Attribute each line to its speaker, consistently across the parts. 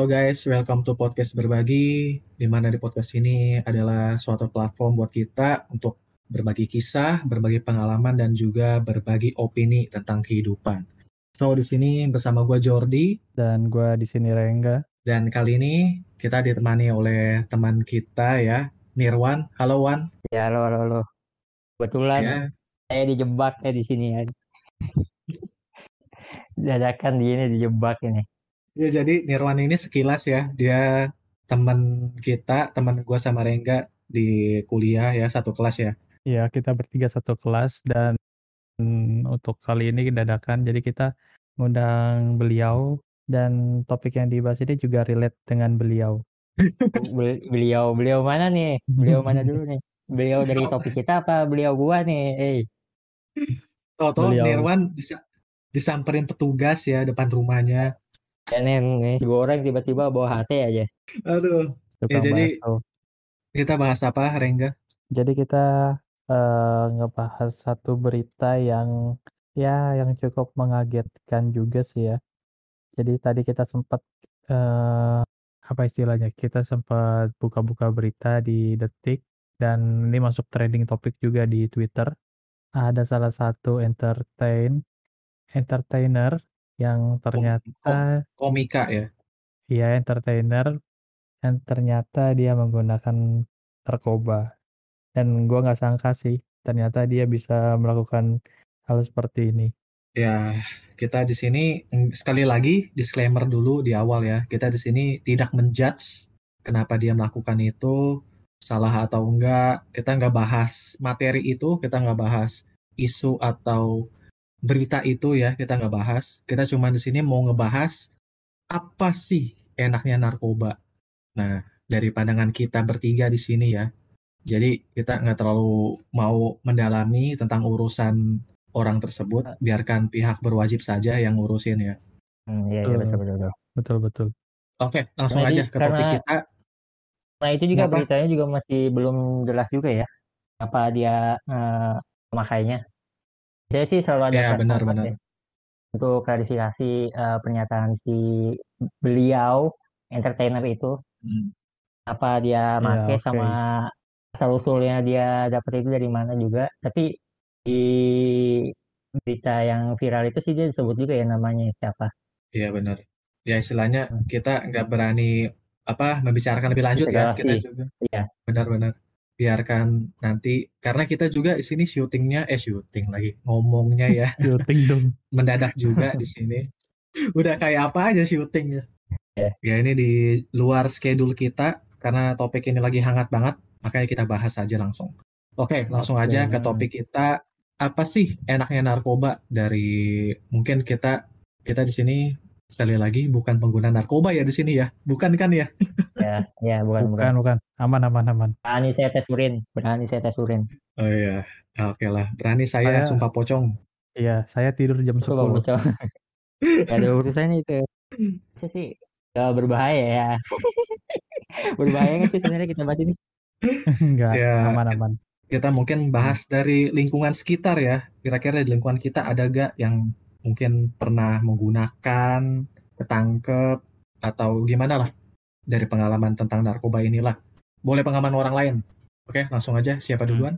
Speaker 1: Halo guys, welcome to podcast berbagi. Di mana di podcast ini adalah suatu platform buat kita untuk berbagi kisah, berbagi pengalaman dan juga berbagi opini tentang kehidupan. So di sini bersama gue Jordi
Speaker 2: dan gue di sini Rengga.
Speaker 1: Dan kali ini kita ditemani oleh teman kita ya, Nirwan. Halo Wan.
Speaker 3: Ya halo halo halo. Kebetulan ya. saya dijebak ya di sini ya. Dadakan di ini dijebak ini.
Speaker 1: Ya jadi Nirwan ini sekilas ya dia teman kita, teman gue sama Rengga di kuliah ya satu kelas ya.
Speaker 2: Iya kita bertiga satu kelas dan untuk kali ini dadakan jadi kita ngundang beliau dan topik yang dibahas ini juga relate dengan beliau.
Speaker 3: beliau beliau mana nih? Beliau mana dulu nih? Beliau dari topik kita apa beliau gua nih? Eh.
Speaker 1: Oh, toh Nirwan bisa disamperin petugas ya depan rumahnya
Speaker 3: nih, nih dua orang tiba-tiba bawa HT aja.
Speaker 1: Aduh. ya, jadi bahas kita bahas apa, Rengga?
Speaker 2: Jadi kita uh, ngebahas satu berita yang ya yang cukup mengagetkan juga sih ya. Jadi tadi kita sempat uh, apa istilahnya? Kita sempat buka-buka berita di Detik dan ini masuk trending topik juga di Twitter. Ada salah satu entertain entertainer yang ternyata
Speaker 1: komika ya.
Speaker 2: Iya, entertainer yang ternyata dia menggunakan narkoba. Dan gua nggak sangka sih, ternyata dia bisa melakukan hal seperti ini.
Speaker 1: Ya, kita di sini sekali lagi disclaimer dulu di awal ya. Kita di sini tidak menjudge kenapa dia melakukan itu salah atau enggak. Kita nggak bahas materi itu, kita nggak bahas isu atau berita itu ya kita nggak bahas. Kita cuma di sini mau ngebahas apa sih enaknya narkoba. Nah dari pandangan kita bertiga di sini ya. Jadi kita nggak terlalu mau mendalami tentang urusan orang tersebut. Biarkan pihak berwajib saja yang ngurusin ya.
Speaker 3: Hmm, iya, iya betul betul betul.
Speaker 2: Betul betul.
Speaker 1: Oke langsung karena aja ke topik kita.
Speaker 3: Nah itu juga Kenapa? beritanya juga masih belum jelas juga ya. Apa dia uh, pemakainya saya sih selalu ada
Speaker 1: ya, benar, benar. Ya.
Speaker 3: untuk klarifikasi uh, pernyataan si beliau entertainer itu hmm. apa dia ya, make okay. sama asal usulnya dia dapat itu dari mana juga tapi di berita yang viral itu sih dia disebut juga ya namanya siapa
Speaker 1: iya benar ya istilahnya hmm. kita nggak berani apa membicarakan lebih lanjut ya kita juga iya benar-benar biarkan nanti karena kita juga di sini syutingnya eh syuting lagi ngomongnya ya.
Speaker 2: Syuting dong.
Speaker 1: Mendadak juga di sini. Udah kayak apa aja syuting ya. Yeah. ya ini di luar schedule kita karena topik ini lagi hangat banget makanya kita bahas aja langsung. Oke langsung okay. aja ke topik kita. Apa sih enaknya narkoba? Dari mungkin kita kita di sini sekali lagi bukan pengguna narkoba ya di sini ya? Bukan kan ya?
Speaker 3: Ya ya bukan
Speaker 2: bukan bukan. aman aman aman.
Speaker 3: Berani saya tes urin berani saya tes urin.
Speaker 1: Oh iya oke okay lah. Berani saya, saya sumpah pocong.
Speaker 2: Iya saya tidur jam sepuluh.
Speaker 3: ada urusannya itu. Saya sih gak berbahaya ya. Berbahaya nggak sih sebenarnya kita bahas ini?
Speaker 2: Enggak ya, aman aman.
Speaker 1: kita mungkin bahas dari lingkungan sekitar ya. Kira-kira di lingkungan kita ada gak yang mungkin pernah menggunakan, ketangkep, atau gimana lah dari pengalaman tentang narkoba inilah. Boleh pengalaman orang lain. Oke, langsung aja. Siapa hmm. duluan?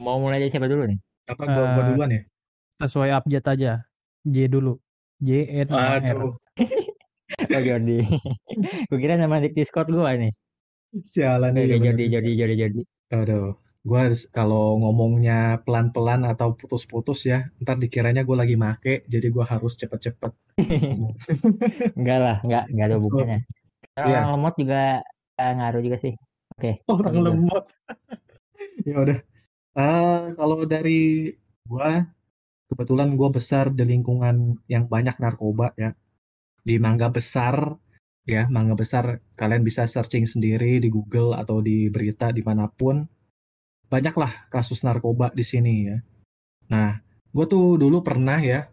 Speaker 3: Mau mulai aja siapa dulu nih?
Speaker 1: Apa gua, uh, gua duluan ya?
Speaker 2: Sesuai abjad aja. J dulu. J N A R.
Speaker 3: oh Jordi. gue kira nama di Discord gua nih.
Speaker 1: Jalan
Speaker 3: ya. Jordi, Jordi, Jordi, Jordi.
Speaker 1: Aduh gue kalau ngomongnya pelan-pelan atau putus-putus ya ntar dikiranya gue lagi make jadi gue harus cepet-cepet.
Speaker 3: Enggak lah enggak enggak ada hubungannya. Orang yeah. lemot juga uh, ngaruh juga sih. Oke. Okay.
Speaker 1: orang gitu. lemot. Ya udah. Uh, kalau dari gue kebetulan gue besar di lingkungan yang banyak narkoba ya. Di Mangga Besar ya Mangga Besar kalian bisa searching sendiri di Google atau di berita di mana pun banyaklah kasus narkoba di sini ya. Nah, gue tuh dulu pernah ya,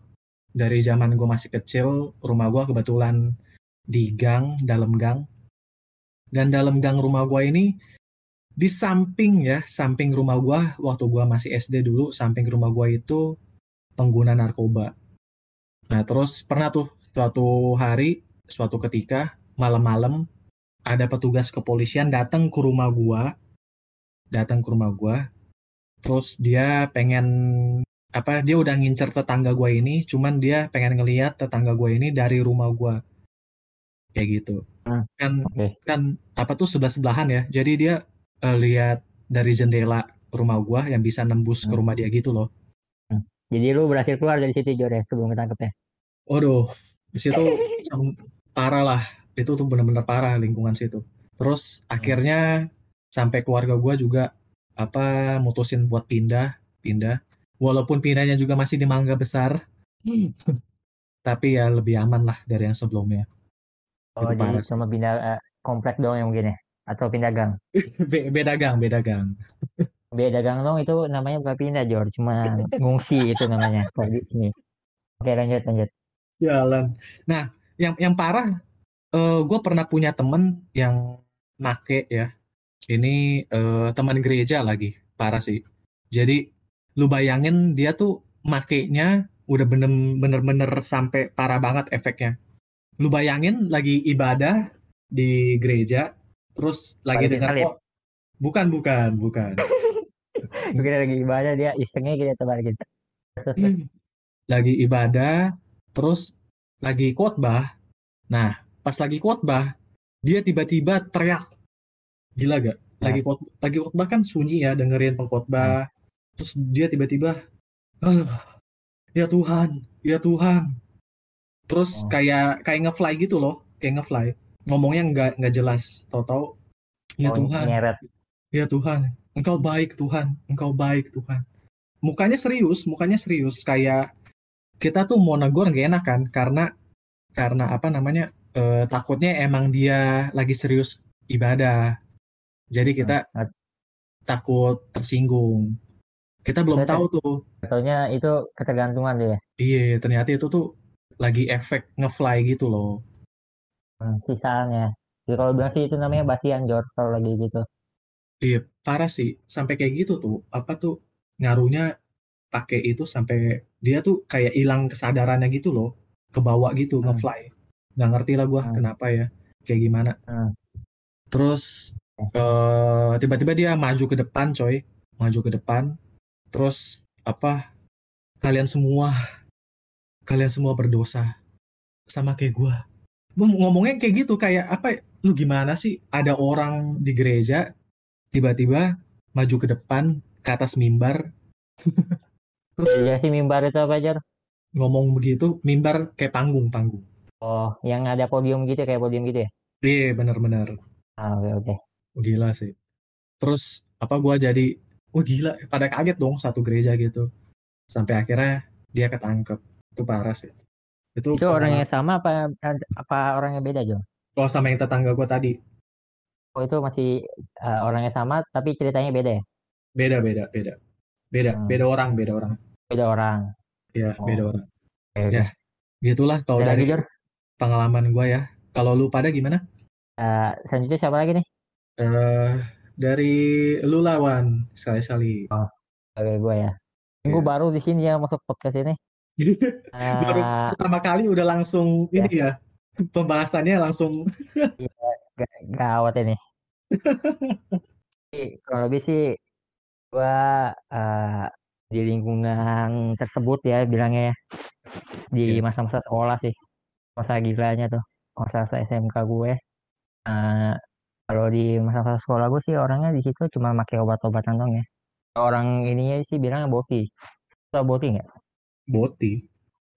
Speaker 1: dari zaman gue masih kecil, rumah gue kebetulan di gang, dalam gang. Dan dalam gang rumah gue ini, di samping ya, samping rumah gue, waktu gue masih SD dulu, samping rumah gue itu pengguna narkoba. Nah, terus pernah tuh suatu hari, suatu ketika, malam-malam ada petugas kepolisian datang ke rumah gua datang ke rumah gua terus dia pengen apa dia udah ngincer tetangga gua ini cuman dia pengen ngelihat tetangga gua ini dari rumah gua kayak gitu
Speaker 3: Hmm,
Speaker 1: kan
Speaker 3: oke.
Speaker 1: kan apa tuh sebelah sebelahan ya jadi dia eh, lihat dari jendela rumah gua yang bisa nembus ke
Speaker 3: Hmm.
Speaker 1: rumah dia gitu loh
Speaker 3: Jadi lu berhasil keluar dari situ Jor ya sebelum ketangkep ya?
Speaker 1: Waduh, di situ parah lah. Itu tuh bener-bener parah lingkungan situ. Terus akhirnya sampai keluarga gua juga apa mutusin buat pindah, pindah. Walaupun pindahnya juga masih di Mangga Besar, tapi ya lebih aman lah dari yang sebelumnya.
Speaker 3: Oh
Speaker 1: Itu
Speaker 3: jadi cuma pindah eh, komplek doang yang mungkin ya? Atau pindah gang?
Speaker 1: Be- beda gang, beda gang.
Speaker 3: Beda gang dong itu namanya bukan pindah Jor, cuma ngungsi itu namanya. Kalau di sini. Oke lanjut lanjut.
Speaker 1: Jalan. Nah, yang yang parah, gue pernah punya temen yang make ya. Ini eh, teman gereja lagi, parah sih. Jadi lu bayangin dia tuh makainya udah bener-bener sampai parah banget efeknya. Lu bayangin lagi ibadah di gereja, terus lagi
Speaker 3: Balikin
Speaker 1: dengar
Speaker 3: salib.
Speaker 1: kok, bukan bukan bukan,
Speaker 3: Mungkin lagi ibadah dia isengnya gitu tebar gitu.
Speaker 1: lagi ibadah, terus lagi khotbah. Nah, pas lagi khotbah, dia tiba-tiba teriak. Gila gak? Lagi khot lagi khotbah kan sunyi ya, dengerin pengkhotbah. Terus dia tiba-tiba, "Ah, ya Tuhan, ya Tuhan. Terus
Speaker 3: Oh.
Speaker 1: kayak kayak ngefly gitu loh, kayak ngefly. Ngomongnya nggak nggak jelas, tahu-tahu ya
Speaker 3: Oh,
Speaker 1: Tuhan,
Speaker 3: nyeret.
Speaker 1: ya Tuhan, Engkau baik Tuhan, Engkau baik Tuhan. Mukanya serius, mukanya serius kayak kita tuh mau negor gak enak kan karena karena apa namanya eh, takutnya emang dia lagi serius ibadah. Jadi kita
Speaker 3: Hmm.
Speaker 1: takut tersinggung. Kita belum
Speaker 3: Betul.
Speaker 1: tahu tuh.
Speaker 3: Katanya itu ketergantungan dia.
Speaker 1: Iya, ternyata itu tuh lagi efek ngefly gitu loh.
Speaker 3: Hmm, sisanya. Jadi kalau bilang sih itu namanya basian Jor kalau lagi gitu.
Speaker 1: Iya, parah sih. Sampai kayak gitu tuh. Apa tuh ngaruhnya pakai itu sampai dia tuh kayak hilang kesadarannya gitu loh. Kebawa gitu,
Speaker 3: Hmm.
Speaker 1: ngefly. Nggak ngerti lah gua
Speaker 3: Hmm.
Speaker 1: kenapa ya. Kayak gimana.
Speaker 3: Hmm.
Speaker 1: Terus eh, tiba-tiba dia maju ke depan, coy. Maju ke depan. Terus apa? Kalian semua, kalian semua berdosa sama kayak gua. Gua ngomongnya kayak gitu kayak apa? Lu gimana sih? Ada orang di gereja tiba-tiba maju ke depan ke atas mimbar. Terus
Speaker 3: Iya sih mimbar itu apa Jor?
Speaker 1: ngomong begitu, mimbar kayak panggung-panggung.
Speaker 3: Oh, yang ada podium gitu kayak podium gitu ya?
Speaker 1: Iya, benar-benar.
Speaker 3: Ah, oke oke.
Speaker 1: Gila sih. Terus apa gua jadi, wah gila, pada kaget dong satu gereja gitu. Sampai akhirnya dia ketangkep. Itu parah sih. Itu,
Speaker 3: Itu orangnya sama apa apa orangnya beda Jor?
Speaker 1: kalau sama yang tetangga gua tadi,
Speaker 3: Oh itu masih eh, orangnya sama tapi ceritanya beda ya?
Speaker 1: beda beda beda. Beda,
Speaker 3: Hmm.
Speaker 1: beda orang, beda orang.
Speaker 3: Beda orang.
Speaker 1: Ya,
Speaker 3: Oh.
Speaker 1: beda orang.
Speaker 3: Oke.
Speaker 1: Ya. Gitulah kalau
Speaker 3: lagi
Speaker 1: dari
Speaker 3: Jor?
Speaker 1: pengalaman gua ya. Kalau lu pada gimana?
Speaker 3: Eh, selanjutnya siapa lagi nih?
Speaker 1: Eh dari lu lawan sekali-sekali.
Speaker 3: Oke gue ya.
Speaker 1: Iya.
Speaker 3: Gue baru di sini ya masuk podcast ini.
Speaker 1: Baru
Speaker 3: Eh,
Speaker 1: pertama kali udah langsung ini ya. Pembahasannya langsung
Speaker 3: ga- gawat ini. Jadi, Kalau lebih sih gua eh, di lingkungan tersebut ya bilangnya ya di
Speaker 1: Iya.
Speaker 3: masa-masa sekolah sih masa gilanya tuh masa-masa SMK gue Eh, kalau di masa-masa sekolah gue sih orangnya di situ cuma pakai obat-obatan dong ya orang ininya sih bilangnya boti tau boti nggak
Speaker 1: boti.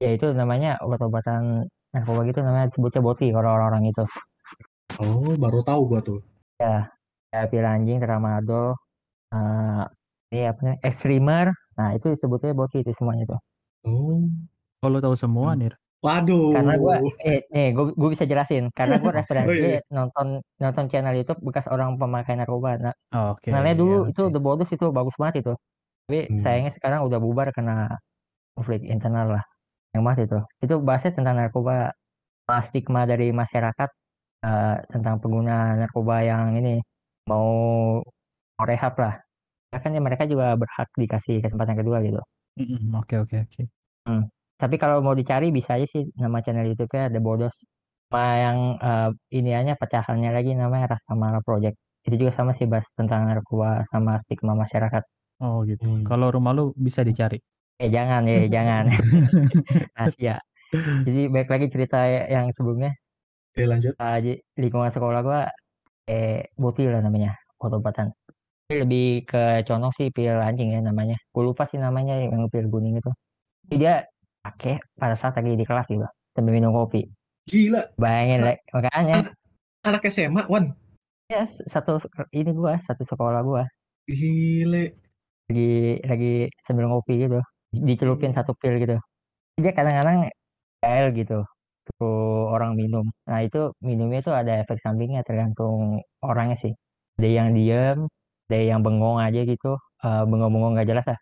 Speaker 3: ya itu namanya obat-obatan narkoba gitu namanya disebutnya boti kalau orang-orang itu
Speaker 1: Oh, baru tahu gua tuh.
Speaker 3: ya pil anjing tramadol eh ini apa namanya extremer nah itu disebutnya boti itu semuanya tuh
Speaker 1: Oh.
Speaker 2: Lu tahu semua,
Speaker 1: Hmm.
Speaker 2: Nir.
Speaker 1: Waduh.
Speaker 3: karena gue eh nih gue gue bisa jelasin karena gue referensi
Speaker 1: Oh, iya.
Speaker 3: nonton nonton channel YouTube bekas orang pemakai narkoba nah
Speaker 2: Oh, Oke.
Speaker 3: channelnya dulu
Speaker 2: iya,
Speaker 3: itu
Speaker 2: oke.
Speaker 3: The Bodus itu bagus banget itu tapi
Speaker 1: Hmm.
Speaker 3: sayangnya sekarang udah bubar karena konflik internal lah yang mas itu itu bahasnya tentang narkoba stigma dari masyarakat uh, tentang pengguna narkoba yang ini mau mau rehab lah Ya kan mereka juga berhak dikasih kesempatan kedua gitu
Speaker 2: Mm-mm, Oke, oke, oke.
Speaker 3: Tapi kalau mau dicari bisa aja sih nama channel YouTube-nya The Bodos. Sama yang uh, iniannya pecahannya lagi namanya Rasamala Project. Itu juga sama sih bahas tentang narkoba sama stigma masyarakat.
Speaker 2: Oh gitu. Hmm. kalau rumah lu bisa dicari?
Speaker 3: Eh jangan ya jangan. Ya jadi baik lagi cerita yang sebelumnya.
Speaker 1: Oke lanjut.
Speaker 3: Uh, lingkungan sekolah gua eh butil lah namanya obat-obatan lebih ke contoh sih pil anjing ya namanya. Gue lupa sih namanya yang pil kuning itu. Jadi dia pakai pada saat lagi di kelas gitu sambil minum kopi.
Speaker 1: Gila.
Speaker 3: Bayangin lah makanya.
Speaker 1: anak, SMA Wan?
Speaker 3: Ya satu ini gua satu sekolah gua.
Speaker 1: Gile.
Speaker 3: Lagi lagi sambil ngopi gitu dicelupin satu pil gitu. Dia kadang-kadang kayak gitu tuh orang minum. Nah itu minumnya tuh ada efek sampingnya tergantung orangnya sih. Ada yang diem ada yang bengong aja gitu. Uh, bengong-bengong nggak jelas lah.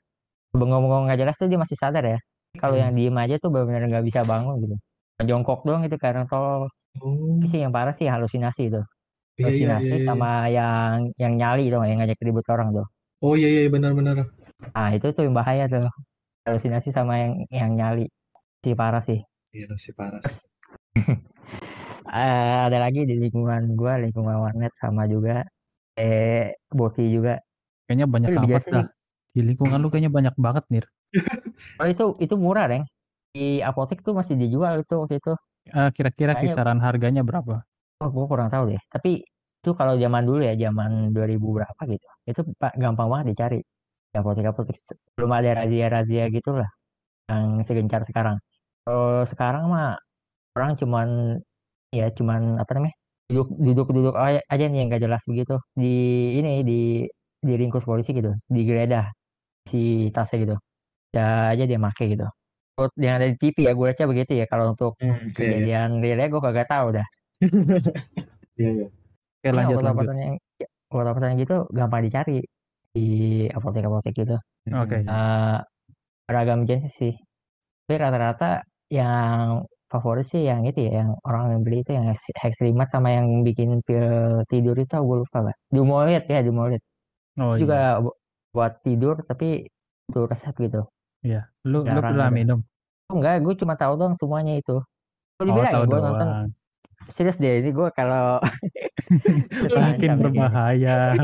Speaker 3: Bengong-bengong nggak jelas tuh dia masih sadar ya kalau hmm. yang diem aja tuh benar-benar nggak bisa bangun gitu. Jongkok doang itu karena tol. Hmm. sih yang parah sih halusinasi itu. Iya, iya, halusinasi iya, iya, iya, sama yang yang nyali dong yang ngajak ribut orang tuh.
Speaker 1: Oh iya iya benar-benar.
Speaker 3: Ah itu tuh yang bahaya tuh. Halusinasi sama yang yang nyali. Sih parah sih.
Speaker 1: Iya sih parah
Speaker 3: uh, ada lagi di lingkungan gua lingkungan warnet sama juga eh boti juga.
Speaker 2: Kayaknya banyak banget dah. Di lingkungan lu kayaknya banyak banget nih
Speaker 3: oh itu itu murah reng. Di apotek tuh masih dijual itu waktu itu.
Speaker 2: Uh, kira-kira kisaran harganya berapa?
Speaker 3: Oh gua kurang tahu deh. Tapi itu kalau zaman dulu ya zaman 2000 berapa gitu. Itu gampang banget dicari di apotek apotek belum ada razia razia gitulah yang segencar sekarang. Kalau sekarang mah orang cuman ya cuman apa namanya duduk duduk duduk aja nih yang gak jelas begitu. Di ini di di ringkus polisi gitu digeledah si tasnya gitu ya aja dia make gitu yang ada di TV ya gue aja begitu ya kalau untuk hmm, okay. kejadian real gue kagak tahu dah
Speaker 1: iya iya
Speaker 2: Oke, lanjut lanjut
Speaker 3: yang obat-obatan gitu gampang dicari di apotek-apotek gitu
Speaker 2: oke okay.
Speaker 3: uh, beragam jenis sih tapi rata-rata yang favorit sih yang itu ya, yang orang yang beli itu yang Hex 5 sama yang bikin pil tidur itu gue lupa lah. Dumolit ya, Dumolit. Oh, juga iya. buat tidur tapi itu resep gitu.
Speaker 2: Iya. Lu lu pernah minum?
Speaker 3: Oh, enggak, gue cuma tahu dong semuanya itu. Gue dibilang oh, ya, gue nonton. serius deh ini gue kalau
Speaker 2: makin berbahaya.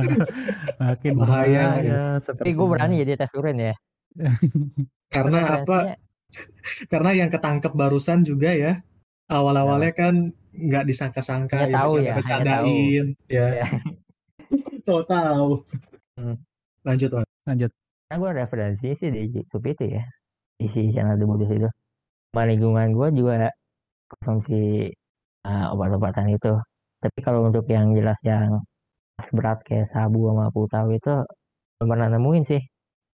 Speaker 2: Makin bahaya ya
Speaker 3: tapi gue berani jadi tes urin ya.
Speaker 1: Karena apa? karena yang ketangkep barusan juga ya awal-awalnya kan nggak disangka-sangka
Speaker 3: ya, tahu ya
Speaker 1: bercandain ya, ya. tahu tahu hmm. lanjut
Speaker 2: Wan. lanjut
Speaker 3: nah gue referensi sih di YouTube itu ya di si channel The Buddhist itu sama lingkungan gue juga konsumsi uh, obat-obatan itu tapi kalau untuk yang jelas yang berat kayak sabu sama putau itu belum pernah nemuin sih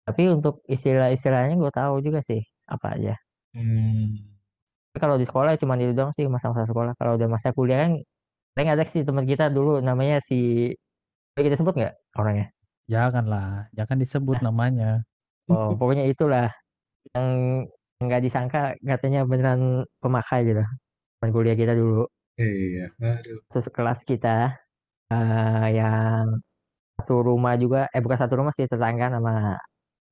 Speaker 3: tapi untuk istilah-istilahnya gue tahu juga sih apa aja. Hmm. Kalau di sekolah cuma itu doang sih masa-masa sekolah. Kalau udah masa kuliah kan paling ada sih teman kita dulu namanya si kita sebut nggak orangnya?
Speaker 2: Janganlah, jangan disebut nah. namanya.
Speaker 3: Oh, pokoknya itulah yang nggak disangka katanya beneran pemakai gitu. Teman kuliah kita dulu.
Speaker 1: Iya,
Speaker 3: aduh. Sekelas kita uh, yang satu rumah juga, eh bukan satu rumah sih tetangga sama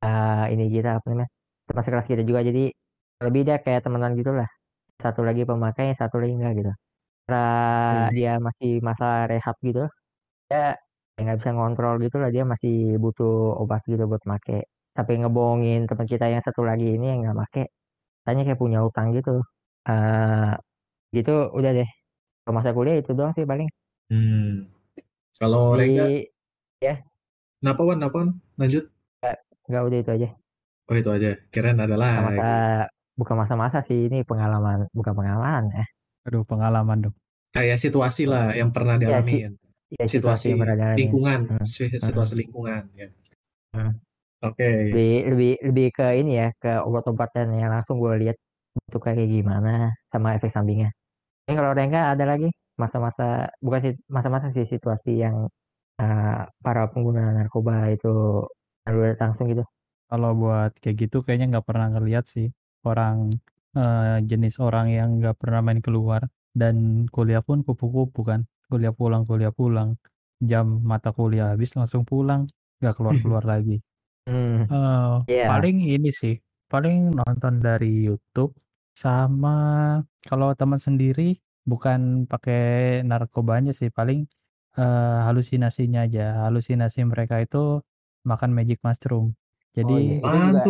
Speaker 3: uh, ini kita apa namanya teman sekelas kita juga jadi lebih dia kayak temenan gitulah satu lagi pemakai satu lagi enggak gitu karena hmm. dia masih masa rehab gitu dia nggak bisa ngontrol gitu lah dia masih butuh obat gitu buat make tapi ngebohongin teman kita yang satu lagi ini yang nggak make tanya kayak punya utang gitu uh, gitu udah deh kalau masa kuliah itu doang sih paling
Speaker 1: hmm. kalau Di,
Speaker 3: ya
Speaker 1: kenapa wan kenapa lanjut
Speaker 3: Enggak udah itu aja.
Speaker 1: Oh itu aja. Keren adalah.
Speaker 3: Masa bukan masa-masa sih ini pengalaman, bukan pengalaman ya.
Speaker 2: Aduh pengalaman dong.
Speaker 1: Kayak situasi lah yang pernah iya, dialami. Ya, si, ya, situasi, situasi lingkungan, hmm. situasi hmm. lingkungan ya. Hmm. Oke. Okay.
Speaker 3: Lebih, lebih lebih ke ini ya ke obat-obatan yang langsung gue lihat bentuk kayak gimana sama efek sampingnya. Ini kalau Rengga ada lagi masa-masa bukan sih masa-masa sih situasi yang uh, para pengguna narkoba itu Lalu langsung gitu.
Speaker 2: Kalau buat kayak gitu kayaknya nggak pernah ngeliat sih orang uh, jenis orang yang nggak pernah main keluar dan kuliah pun kupu-kupu kan kuliah pulang kuliah pulang jam mata kuliah habis langsung pulang nggak keluar keluar lagi hmm. uh, yeah. paling ini sih paling nonton dari YouTube sama kalau teman sendiri bukan pakai narkobanya sih, paling, eee, halusinasinya aja. Halusinasi mereka itu makan magic mushroom.
Speaker 3: Oh, iya.
Speaker 2: Jadi
Speaker 3: Itu juga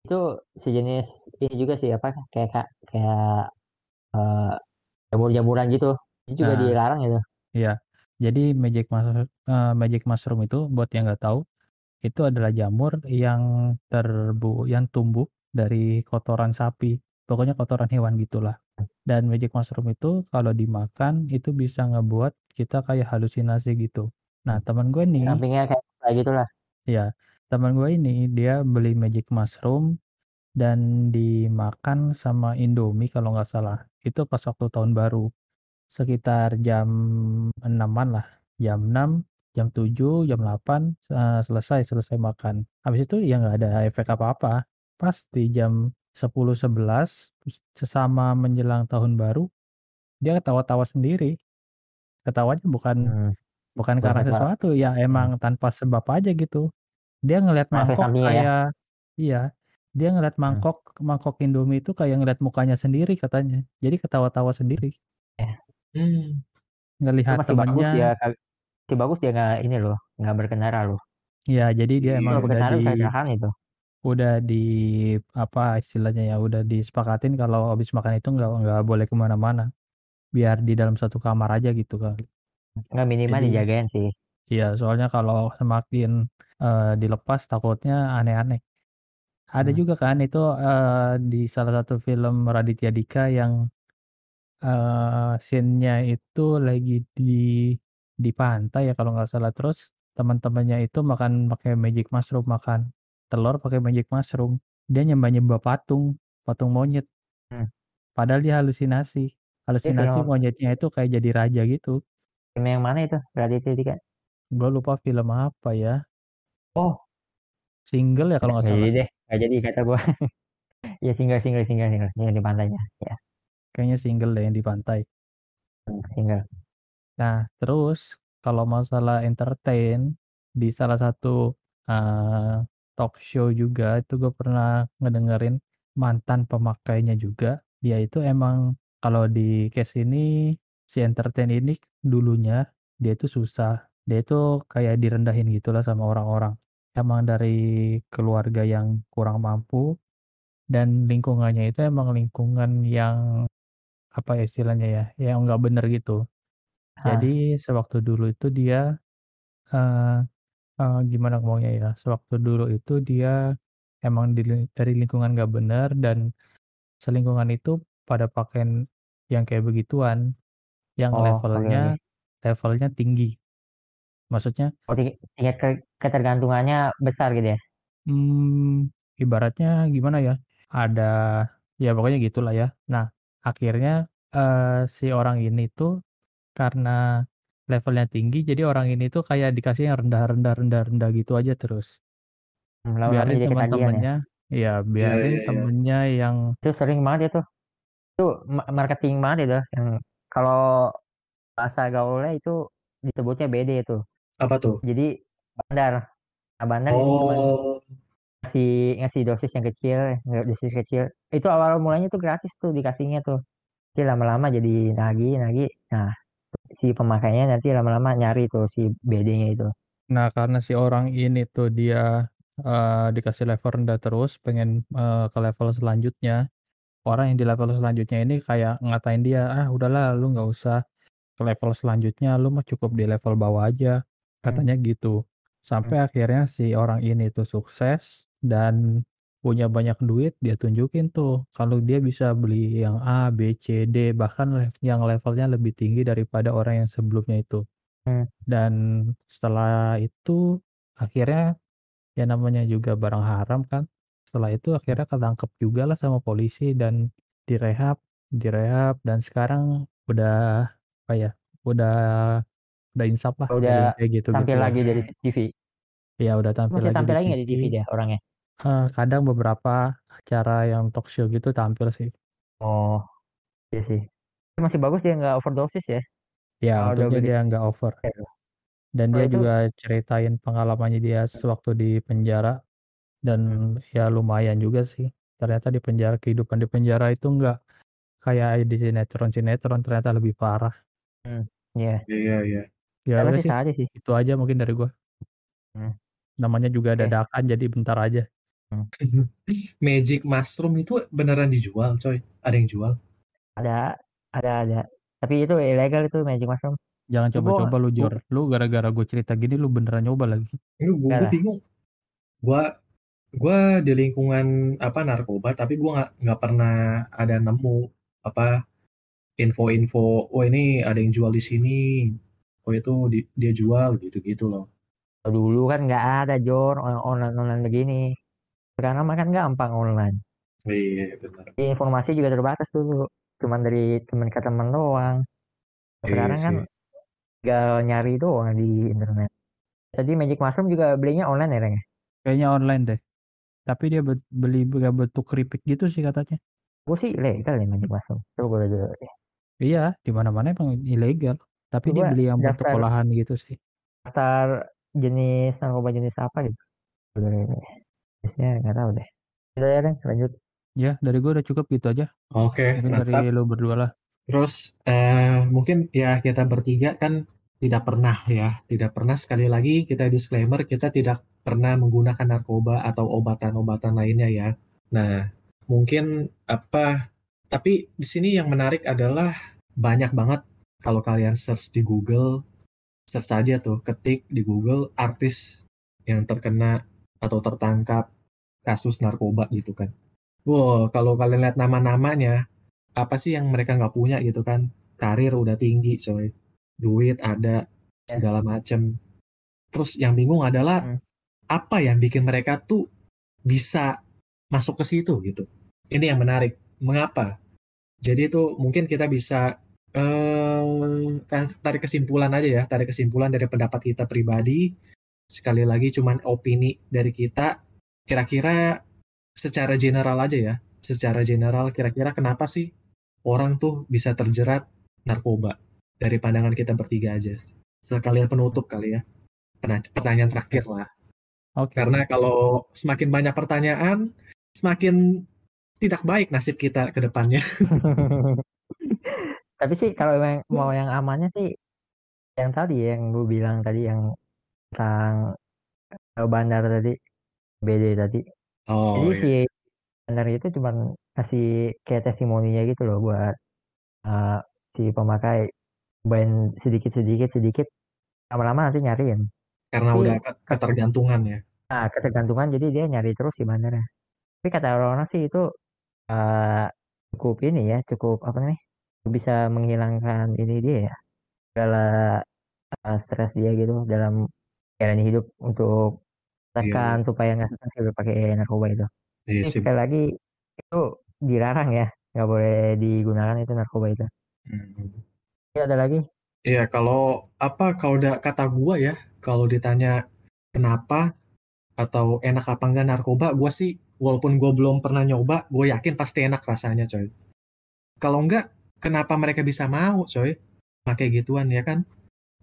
Speaker 3: itu sejenis ini juga sih, apa, kayak ka kayak, eee, jamur-jamuran gitu. Itu juga
Speaker 2: Nah.
Speaker 3: dilarang itu?
Speaker 2: Iya. Jadi magic mushroom eee, magic mushroom itu buat yang nggak tahu, itu adalah jamur yang terbu yang tumbuh dari kotoran sapi, pokoknya kotoran hewan gitulah. Dan magic mushroom itu kalau dimakan itu bisa ngebuat kita kayak halusinasi gitu. Nah, temen gue nih
Speaker 3: Sampingnya kayak kayak gitulah.
Speaker 2: Iya, temen gue ini dia beli magic mushroom dan dimakan sama Indomie kalau nggak salah. Itu pas waktu tahun baru. Sekitar jam 6-an lah, jam 6, jam 7, jam 8, eee, selesai selesai makan. Habis itu ya nggak ada efek apa-apa. Pas di jam 10, 11, sesama menjelang tahun baru, dia ketawa-tawa sendiri. Ketawanya bukan
Speaker 3: Mmm.
Speaker 2: bukan
Speaker 3: Bukan
Speaker 2: karena sesuatu, ya
Speaker 3: mmm.
Speaker 2: emang tanpa sebab aja gitu. Dia ngelihat mangkok
Speaker 3: ya?
Speaker 2: kayak iya, dia ngelihat
Speaker 3: Mmm.
Speaker 2: mangkok mangkok Indomie itu kayak ngelihat mukanya sendiri katanya. Jadi ketawa-tawa sendiri.
Speaker 3: Ya.
Speaker 1: Mmm.
Speaker 3: Itu
Speaker 2: Ngelihat
Speaker 3: masih bagus dia
Speaker 2: temennya
Speaker 3: kag masih bagus dia nggak ini loh, nggak berkendara loh.
Speaker 2: Iya, jadi dia
Speaker 1: Iya.
Speaker 2: emang
Speaker 3: Kalau
Speaker 2: udah di
Speaker 3: kecelakaan itu.
Speaker 2: udah di apa istilahnya ya, udah disepakatin kalau habis makan itu nggak nggak boleh ke mana-mana. Biar di dalam satu kamar aja gitu kali.
Speaker 3: Nggak, minimal
Speaker 2: Jadi
Speaker 3: dijagain sih.
Speaker 2: iya, soalnya kalau semakin, eee, dilepas takutnya aneh-aneh. Ada
Speaker 3: Mmm.
Speaker 2: juga kan itu, eee, di salah satu film Raditya Dika yang, eee, scene-nya itu lagi di di pantai ya kalau nggak salah, terus teman-temannya itu makan pakai magic mushroom, makan telur pakai magic mushroom. Dia nyembah-nyembah patung, patung monyet.
Speaker 3: Mmm.
Speaker 2: Padahal dia halusinasi.
Speaker 3: Itu
Speaker 2: Halusinasi monyetnya itu kayak jadi raja gitu.
Speaker 3: film yang mana itu? Raditya Dika?
Speaker 2: Gue lupa film apa ya.
Speaker 3: Oh.
Speaker 2: Single ya kalau nggak
Speaker 3: nggak
Speaker 2: salah.
Speaker 3: jadi deh, nggak jadi kata gua. Iya, Single Single Single Single, yang di pantainya, iya.
Speaker 2: Kayaknya Single deh yang di pantai.
Speaker 3: Single.
Speaker 2: Nah, terus kalau masalah entertain, di salah satu, eee, talk show juga itu gue pernah ngedengerin mantan pemakainya juga, dia itu emang kalau di case ini, si entertain ini dulunya dia itu susah, dia itu kayak direndahin gitulah sama orang-orang. Emang dari keluarga yang kurang mampu dan lingkungannya itu emang lingkungan yang apa ya istilahnya ya, yang nggak bener gitu.
Speaker 3: Ah.
Speaker 2: Jadi sewaktu dulu itu dia, eee eee, gimana ngomongnya ya, sewaktu dulu itu dia emang di dari lingkungan nggak bener dan selingkungan itu pada pakaian yang kayak begituan, yang
Speaker 3: Oh,
Speaker 2: levelnya
Speaker 3: oke.
Speaker 2: levelnya tinggi. Maksudnya
Speaker 3: Oh, tinggi tingkat ke ketergantungannya besar gitu ya?
Speaker 2: Mmm, ibaratnya gimana ya, ada ya pokoknya gitulah ya. Nah, akhirnya, eee, si orang ini tuh karena levelnya tinggi, jadi orang ini tuh kayak dikasih yang rendah rendah rendah rendah gitu aja terus.
Speaker 3: Lama-lama
Speaker 2: Biarin
Speaker 3: jadi ketagihan ya?
Speaker 2: teman-temannya iya,
Speaker 1: Iya
Speaker 2: biarin
Speaker 1: iya iya.
Speaker 2: temennya yang
Speaker 3: Itu sering banget itu. Itu ma marketing banget itu, yang kalau bahasa gaulnya itu disebutnya BD itu.
Speaker 1: Apa tuh?
Speaker 3: Jadi bandar. Nah, bandar itu
Speaker 1: Oh.
Speaker 3: Ngasih ngasih dosis yang kecil, dosis kecil. Itu awal mulanya tuh gratis tuh dikasihnya tuh. Tapi lama-lama jadi nagih nagih, nah si pemakainya nanti lama-lama nyari tuh si BD-nya itu.
Speaker 2: Nah, karena si orang ini tuh dia, eee, dikasih level rendah terus, pengen, eee, ke level selanjutnya. Orang yang di level selanjutnya ini kayak ngatain dia, "Ah, udahlah lu nggak usah ke level selanjutnya, lu mah cukup di level bawah aja,"
Speaker 3: Mmm.
Speaker 2: katanya gitu. Sampai
Speaker 3: Mmm.
Speaker 2: akhirnya si orang ini tuh sukses dan punya banyak duit, dia tunjukin tuh kalau dia bisa beli yang A, B, C, D, bahkan yang levelnya lebih tinggi daripada orang yang sebelumnya itu.
Speaker 3: Mmm.
Speaker 2: Dan setelah itu akhirnya ya namanya juga barang haram kan, setelah itu akhirnya ketangkep jugalah sama polisi dan direhab direhab dan sekarang udah apa ya, udah udah insaf lah
Speaker 3: udah
Speaker 2: kayak
Speaker 3: tampil
Speaker 2: gitu-gitulah.
Speaker 3: lagi dari TV?
Speaker 2: Iya, udah tampil
Speaker 3: Masih
Speaker 2: lagi
Speaker 3: tampil
Speaker 2: di
Speaker 3: lagi nggak di TV
Speaker 2: TV.
Speaker 3: dia orangnya?
Speaker 2: Eee, kadang beberapa acara yang talk show gitu tampil sih.
Speaker 3: Oh, iya sih. Masih bagus dia nggak overdosis ya?
Speaker 2: Ya,
Speaker 3: Kalau udah
Speaker 2: untungnya
Speaker 3: gede
Speaker 2: dia nggak over.
Speaker 3: gitu.
Speaker 2: Dan
Speaker 3: Kalau
Speaker 2: dia
Speaker 3: itu
Speaker 2: juga ceritain pengalamannya dia sewaktu di penjara dan
Speaker 3: Mmm.
Speaker 2: ya lumayan juga sih. Ternyata di penjara kehidupan di penjara itu nggak kayak di sinetron-sinetron ternyata lebih parah.
Speaker 3: Hmm, iya.
Speaker 1: Iya, iya.
Speaker 2: Ya udah
Speaker 3: sih
Speaker 2: sih,
Speaker 3: saja sih.
Speaker 2: itu aja mungkin dari gua.
Speaker 3: Hmm.
Speaker 2: Namanya juga
Speaker 3: Oke.
Speaker 2: dadakan jadi bentar aja.
Speaker 1: Magic mushroom itu beneran dijual, coy. Ada yang jual.
Speaker 3: Ada, ada, ada. Tapi itu ilegal itu magic mushroom.
Speaker 2: Jangan coba-coba lu
Speaker 3: gua-
Speaker 2: Jor. Lu gara-gara gue cerita gini lu beneran nyoba lagi.
Speaker 1: Ini gue bingung. Gua gua di lingkungan apa narkoba, tapi gua nggak nggak pernah ada nemu apa info-info. Oh ini ada yang jual di sini. Oh itu di- dia jual gitu-gitu loh.
Speaker 3: Dulu kan nggak ada Jor online online begini. Sekarang mah kan gampang online.
Speaker 1: Iya benar.
Speaker 3: Informasi juga terbatas dulu. Cuman dari teman ke teman doang. Sekarang
Speaker 1: Iya
Speaker 3: kan
Speaker 1: sih.
Speaker 3: tinggal nyari doang di internet. Tadi magic mushroom juga belinya online ya, Reng?
Speaker 2: Kayaknya online deh. Tapi dia be- beli be- bentuk keripik gitu sih katanya.
Speaker 3: Gue sih ilegal ya magic mushroom. Coba dulu.
Speaker 2: Iya, di mana-mana emang ilegal. Tapi dia
Speaker 3: Coba
Speaker 2: beli yang bentuk
Speaker 3: daftar.
Speaker 2: olahan gitu sih.
Speaker 3: Daftar jenis narkoba jenis apa gitu. Sebenarnya jenisnya nggak tahu deh. Udah ya, Reng, lanjut.
Speaker 2: Ya, dari gue udah cukup gitu aja.
Speaker 1: Oke,
Speaker 2: Mungkin dari lu berdua lah.
Speaker 1: Terus eh, mungkin ya kita bertiga kan tidak pernah ya, tidak pernah sekali lagi kita disclaimer kita tidak pernah menggunakan narkoba atau obatan-obatan lainnya ya. Nah, mungkin apa tapi di sini yang menarik adalah banyak banget kalau kalian search di Google, search saja tuh, ketik di Google artis yang terkena atau tertangkap kasus narkoba gitu kan. Wow, kalau kalian lihat nama-namanya, apa sih yang mereka nggak punya gitu kan? Karir udah tinggi, coy. Duit ada, segala macem. Terus yang bingung adalah
Speaker 3: Hmm.
Speaker 1: apa yang bikin mereka tuh bisa masuk ke situ gitu. Ini yang menarik. Mengapa? Jadi itu mungkin kita bisa eh kas- tarik kesimpulan aja ya, tarik kesimpulan dari pendapat kita pribadi. Sekali lagi cuman opini dari kita. Kira-kira secara general aja ya, secara general kira-kira kenapa sih orang tuh bisa terjerat narkoba dari pandangan kita bertiga aja. Sekalian penutup kali ya. Pertanyaan terakhir lah.
Speaker 2: Oke.
Speaker 1: Karena kalau semakin banyak pertanyaan, semakin tidak baik nasib kita ke depannya.
Speaker 3: Tapi sih kalau mau yang amannya sih yang tadi yang gue bilang tadi yang tentang eh, bandar tadi BD tadi.
Speaker 1: Oh
Speaker 3: Jadi
Speaker 1: iya.
Speaker 3: si bandar itu cuma kasih kayak testimoninya gitu loh buat eh, si pemakai main sedikit sedikit sedikit lama-lama nanti nyariin.
Speaker 1: Karena
Speaker 3: Tapi
Speaker 1: udah ke- ketergantungan ya.
Speaker 3: Nah, ketergantungan jadi dia nyari terus si bandarnya. Tapi kata orang-orang sih itu eh, cukup ini ya, cukup apa namanya? Bisa menghilangkan ini dia ya. Segala eh, stres dia gitu dalam jalani hidup untuk tekan supaya nggak gitu pakai narkoba itu.
Speaker 1: Iya
Speaker 3: Ini
Speaker 1: sih.
Speaker 3: sekali lagi itu dilarang ya, nggak boleh digunakan itu narkoba itu.
Speaker 1: Hmm.
Speaker 3: Ini ada lagi?
Speaker 1: Iya, kalau apa kalau udah kata gua ya, kalau ditanya kenapa atau enak apa enggak narkoba, gua sih walaupun gua belum pernah nyoba, gue yakin pasti enak rasanya, coy. Kalau enggak, kenapa mereka bisa mau, coy? Pakai gituan ya kan?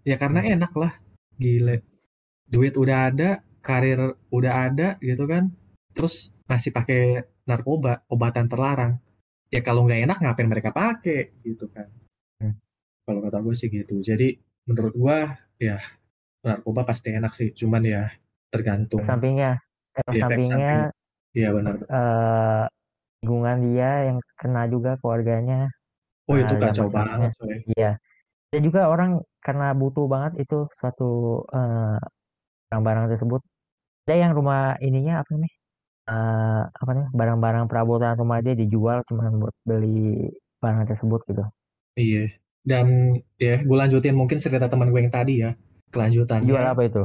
Speaker 1: Ya karena
Speaker 3: Hmm.
Speaker 1: enak lah. Gile. Duit udah ada, karir udah ada gitu kan. Terus masih pakai narkoba, obatan terlarang. Ya kalau nggak enak ngapain mereka pakai gitu kan.
Speaker 3: Hmm.
Speaker 1: Kalau kata gue sih gitu. Jadi menurut gua ya narkoba pasti enak sih. Cuman ya tergantung
Speaker 3: sampingnya, efek
Speaker 1: Iya, efek
Speaker 3: sampingnya
Speaker 1: samping. Iya benar.
Speaker 3: eh, lingkungan dia yang kena juga keluarganya.
Speaker 1: Oh itu
Speaker 3: Nah,
Speaker 1: kacau banget.
Speaker 3: Iya. Dan juga orang karena butuh banget itu suatu eh, barang-barang tersebut. Ada yang rumah ininya apa nih? Eh, apa nih? Barang-barang perabotan rumah dia dijual cuma buat beli barang tersebut gitu.
Speaker 1: Iya. Dan ya gue lanjutin mungkin cerita teman gue yang tadi ya. Kelanjutannya.
Speaker 3: Jual apa itu?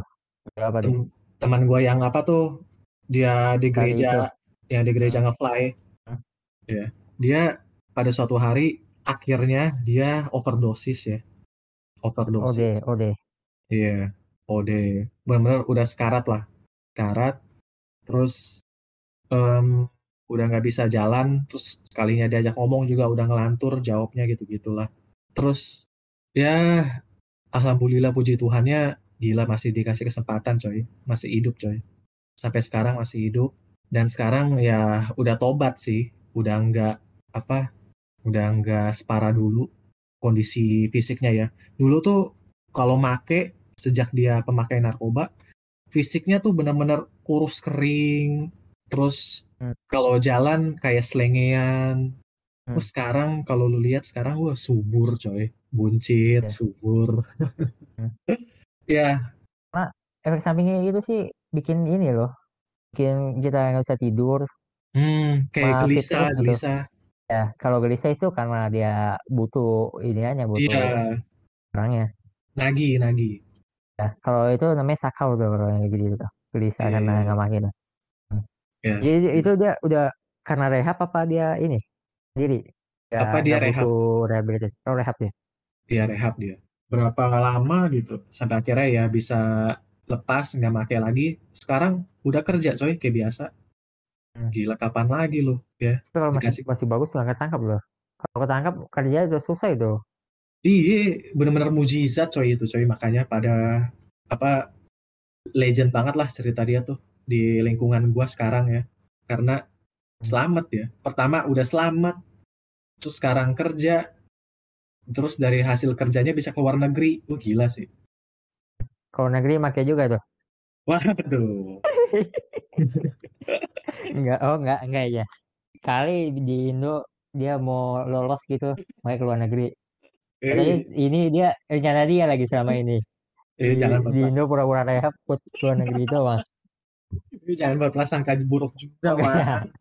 Speaker 3: Jual apa
Speaker 1: tem- teman gue yang apa tuh dia di gereja yang di gereja ngefly ya dia pada suatu hari akhirnya dia overdosis ya
Speaker 3: Ode,
Speaker 1: overdosis
Speaker 3: ode.
Speaker 1: iya OD benar-benar udah sekarat lah. Sekarat terus em, udah nggak bisa jalan terus sekalinya diajak ngomong juga udah ngelantur jawabnya gitu gitulah terus ya alhamdulillah puji Tuhannya gila masih dikasih kesempatan coy. Masih hidup coy. Sampai sekarang masih hidup. Dan sekarang ya udah tobat sih. Udah nggak apa udah nggak separah dulu kondisi fisiknya ya. Dulu tuh kalau make sejak dia pemakai narkoba, fisiknya tuh benar-benar kurus kering, terus hmm. kalau jalan kayak selengean. Hmm. Terus sekarang kalau lu lihat sekarang gua subur coy, buncit, yeah. subur. hmm. ya.
Speaker 3: Nah, efek sampingnya itu sih bikin ini loh, bikin kita nggak bisa tidur.
Speaker 1: Hmm, kayak gelisah, gitu. gelisah.
Speaker 3: Ya, kalau gelisah itu karena dia butuh ini aja, butuh
Speaker 1: Iya.
Speaker 3: orangnya.
Speaker 1: Nagi, nagi.
Speaker 3: Ya, kalau itu namanya sakau tuh kalau yang gitu tuh. Gelisah Iya, karena iya. nggak makin. Hmm.
Speaker 1: Iya.
Speaker 3: Jadi itu dia udah karena rehab apa dia ini sendiri?
Speaker 1: Ya, Apa dia rehab?
Speaker 3: rehabilitasi. Oh, rehab ya.
Speaker 1: Iya, rehab dia. Berapa lama gitu sampai akhirnya ya bisa lepas nggak pakai lagi. Sekarang udah kerja coy kayak biasa. Hmm. Gila kapan lagi lo ya?
Speaker 3: kalau masih masih bagus nggak ketangkap loh. Kalau ketangkap kerja itu susah itu.
Speaker 1: Iya, benar-benar mujizat coy itu coy makanya pada apa legend banget lah cerita dia tuh di lingkungan gua sekarang ya. Karena selamat ya. Pertama udah selamat, terus sekarang kerja, terus dari hasil kerjanya bisa ke luar negeri. Wah gila sih.
Speaker 3: Kalau negeri makai juga tuh.
Speaker 1: Waduh.
Speaker 3: enggak, oh enggak, enggak ya. Kali di Indo dia mau lolos gitu, mau ke luar negeri. Eh. ini dia rencana dia lagi selama ini. Eh, di, jangan di Indo pura-pura rehab buat luar negeri itu, Bang.
Speaker 1: jangan berprasangka buruk juga, Bang.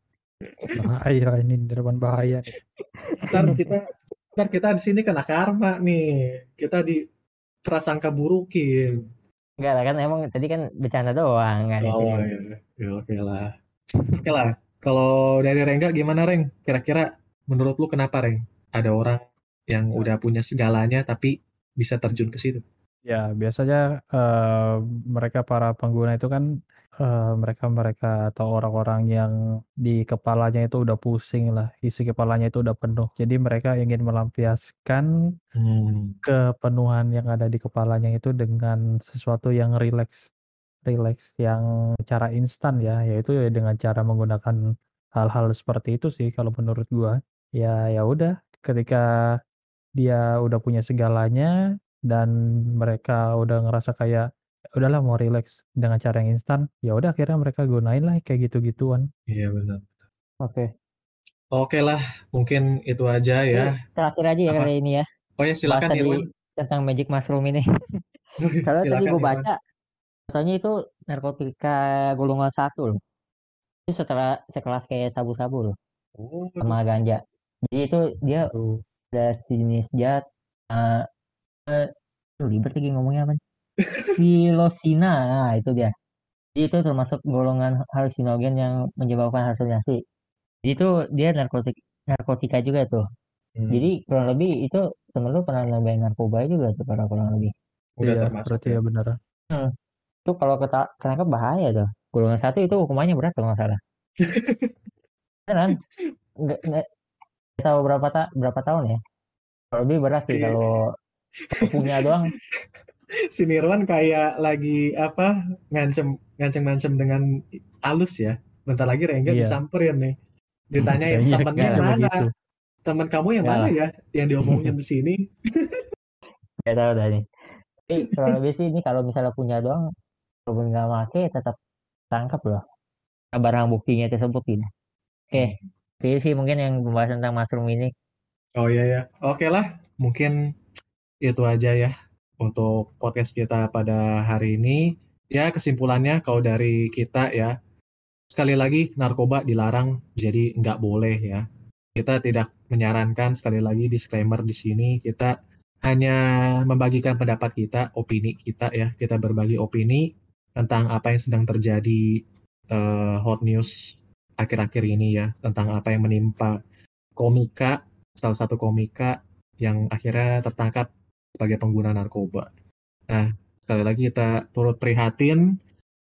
Speaker 2: bahaya ini depan bahaya.
Speaker 1: Ntar kita ntar kita di sini kena karma nih. Kita di prasangka burukin.
Speaker 3: Enggak lah kan emang tadi kan bercanda doang
Speaker 1: kan. Oh iya. Ya, oke lah. Oke lah. Kalau dari Rengga gimana Reng? Kira-kira menurut lu kenapa Reng? Ada orang yang udah punya segalanya tapi bisa terjun ke situ?
Speaker 2: Ya biasanya uh, mereka para pengguna itu kan uh, mereka-mereka atau orang-orang yang di kepalanya itu udah pusing lah, isi kepalanya itu udah penuh. Jadi mereka ingin melampiaskan hmm. kepenuhan yang ada di kepalanya itu dengan sesuatu yang rileks rileks yang cara instan ya, yaitu ya dengan cara menggunakan hal-hal seperti itu sih kalau menurut gua. Ya ya udah ketika dia udah punya segalanya dan mereka udah ngerasa kayak ya udahlah mau rileks dengan cara yang instan, ya udah akhirnya mereka gunain lah kayak gitu-gituan.
Speaker 1: Iya benar.
Speaker 3: Oke.
Speaker 1: Oke lah, mungkin itu aja ya.
Speaker 3: Terakhir aja ya kali ini ya.
Speaker 1: Oh ya silakan Irwan.
Speaker 3: Tentang magic mushroom ini. Kalau tadi gue baca Katanya itu narkotika golongan satu loh. Itu setelah sekelas kayak sabu-sabu loh. Oh. Sama ganja. Jadi itu dia oh. Ada jenis zat uh, uh, ribet lagi ngomongnya apa? Psilocina, nah, itu dia. Jadi itu termasuk golongan halusinogen yang menyebabkan halusinasi. Jadi itu dia narkotik narkotika juga tuh. Hmm. Jadi kurang lebih itu temen lu pernah nambahin narkoba juga tuh para kurang lebih.
Speaker 2: Udah iya, termasuk berarti ya, ya benar. Hmm
Speaker 3: itu kalau kita ketangkap bahaya tuh golongan satu itu hukumannya berat kalau nggak salah kan nggak nggak tahu berapa ta berapa tahun ya? Kalau lebih berat sih iya. kalau punya doang.
Speaker 1: Si Nirwan kayak lagi apa ngancem ngancem ngancem dengan alus ya. Bentar lagi Rengga iya. disamperin nih. Ditanyain ya, temennya mana? gitu. teman kamu yang mana ya. yang diomongin di sini?
Speaker 3: Gak tahu dah nih tapi kalau lebih sih ini kalau misalnya punya doang walaupun nggak make tetap tangkap loh. Barang buktinya tersebut gitu. Oke. Okay. Sih mungkin yang pembahasan tentang mushroom ini.
Speaker 1: Oh iya ya oke lah mungkin itu aja ya untuk podcast kita pada hari ini. Ya kesimpulannya kalau dari kita ya sekali lagi narkoba dilarang jadi nggak boleh ya. Kita tidak menyarankan sekali lagi disclaimer di sini kita hanya membagikan pendapat kita, opini kita ya. Kita berbagi opini tentang apa yang sedang terjadi uh, hot news akhir-akhir ini ya tentang apa yang menimpa komika salah satu komika yang akhirnya tertangkap sebagai pengguna narkoba. Nah sekali lagi kita turut prihatin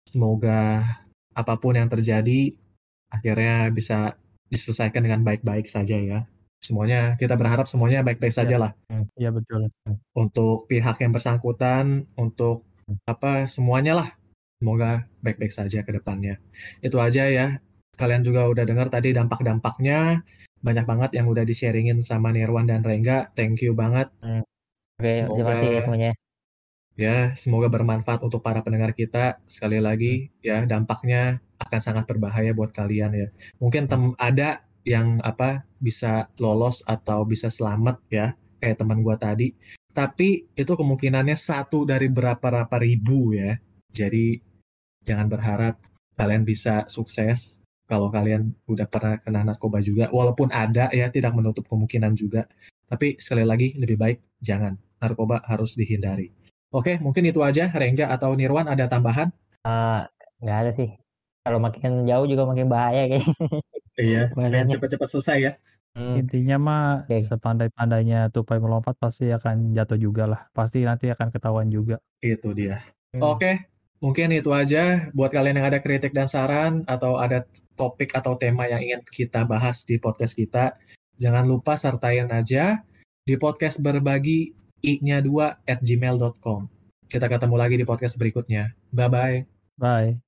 Speaker 1: semoga apa pun yang terjadi akhirnya bisa diselesaikan dengan baik-baik saja ya. Semuanya kita berharap semuanya baik-baik ya, saja lah.
Speaker 2: Iya betul.
Speaker 1: Untuk pihak yang bersangkutan, untuk apa semuanya lah Semoga baik-baik saja ke depannya. Itu aja ya kalian juga udah dengar tadi dampak-dampaknya. Banyak banget yang udah di-sharingin sama Nirwan dan Rengga. Thank you banget.
Speaker 3: Hmm. Oke, semoga, terima kasih ya semuanya.
Speaker 1: Ya, semoga bermanfaat untuk para pendengar kita. Sekali lagi, ya dampaknya akan sangat berbahaya buat kalian ya. Mungkin tem ada yang apa bisa lolos atau bisa selamat ya, kayak teman gua tadi. Tapi itu kemungkinannya satu dari berapa-berapa ribu ya. Jadi jangan berharap kalian bisa sukses kalau kalian udah pernah kena narkoba juga. Walaupun ada ya, tidak menutup kemungkinan juga. Tapi sekali lagi lebih baik jangan. Narkoba harus dihindari. Oke, mungkin itu aja. Rengga atau Nirwan ada tambahan?
Speaker 3: Uh, nggak ada sih. Kalau makin jauh juga makin bahaya kayak.
Speaker 1: iya, dan cepat-cepat selesai ya.
Speaker 2: Hmm. Intinya mah okay. sepandai-pandainya tupai melompat pasti akan jatuh juga lah. Pasti nanti akan ketahuan juga.
Speaker 1: Itu dia. Hmm. Oke, mungkin itu aja. Buat kalian yang ada kritik dan saran atau ada topik atau tema yang ingin kita bahas di podcast kita, jangan lupa sertain aja di podcast berbagi i-nya 2 at gmail.com. Kita ketemu lagi di podcast berikutnya. Bye-bye.
Speaker 2: Bye.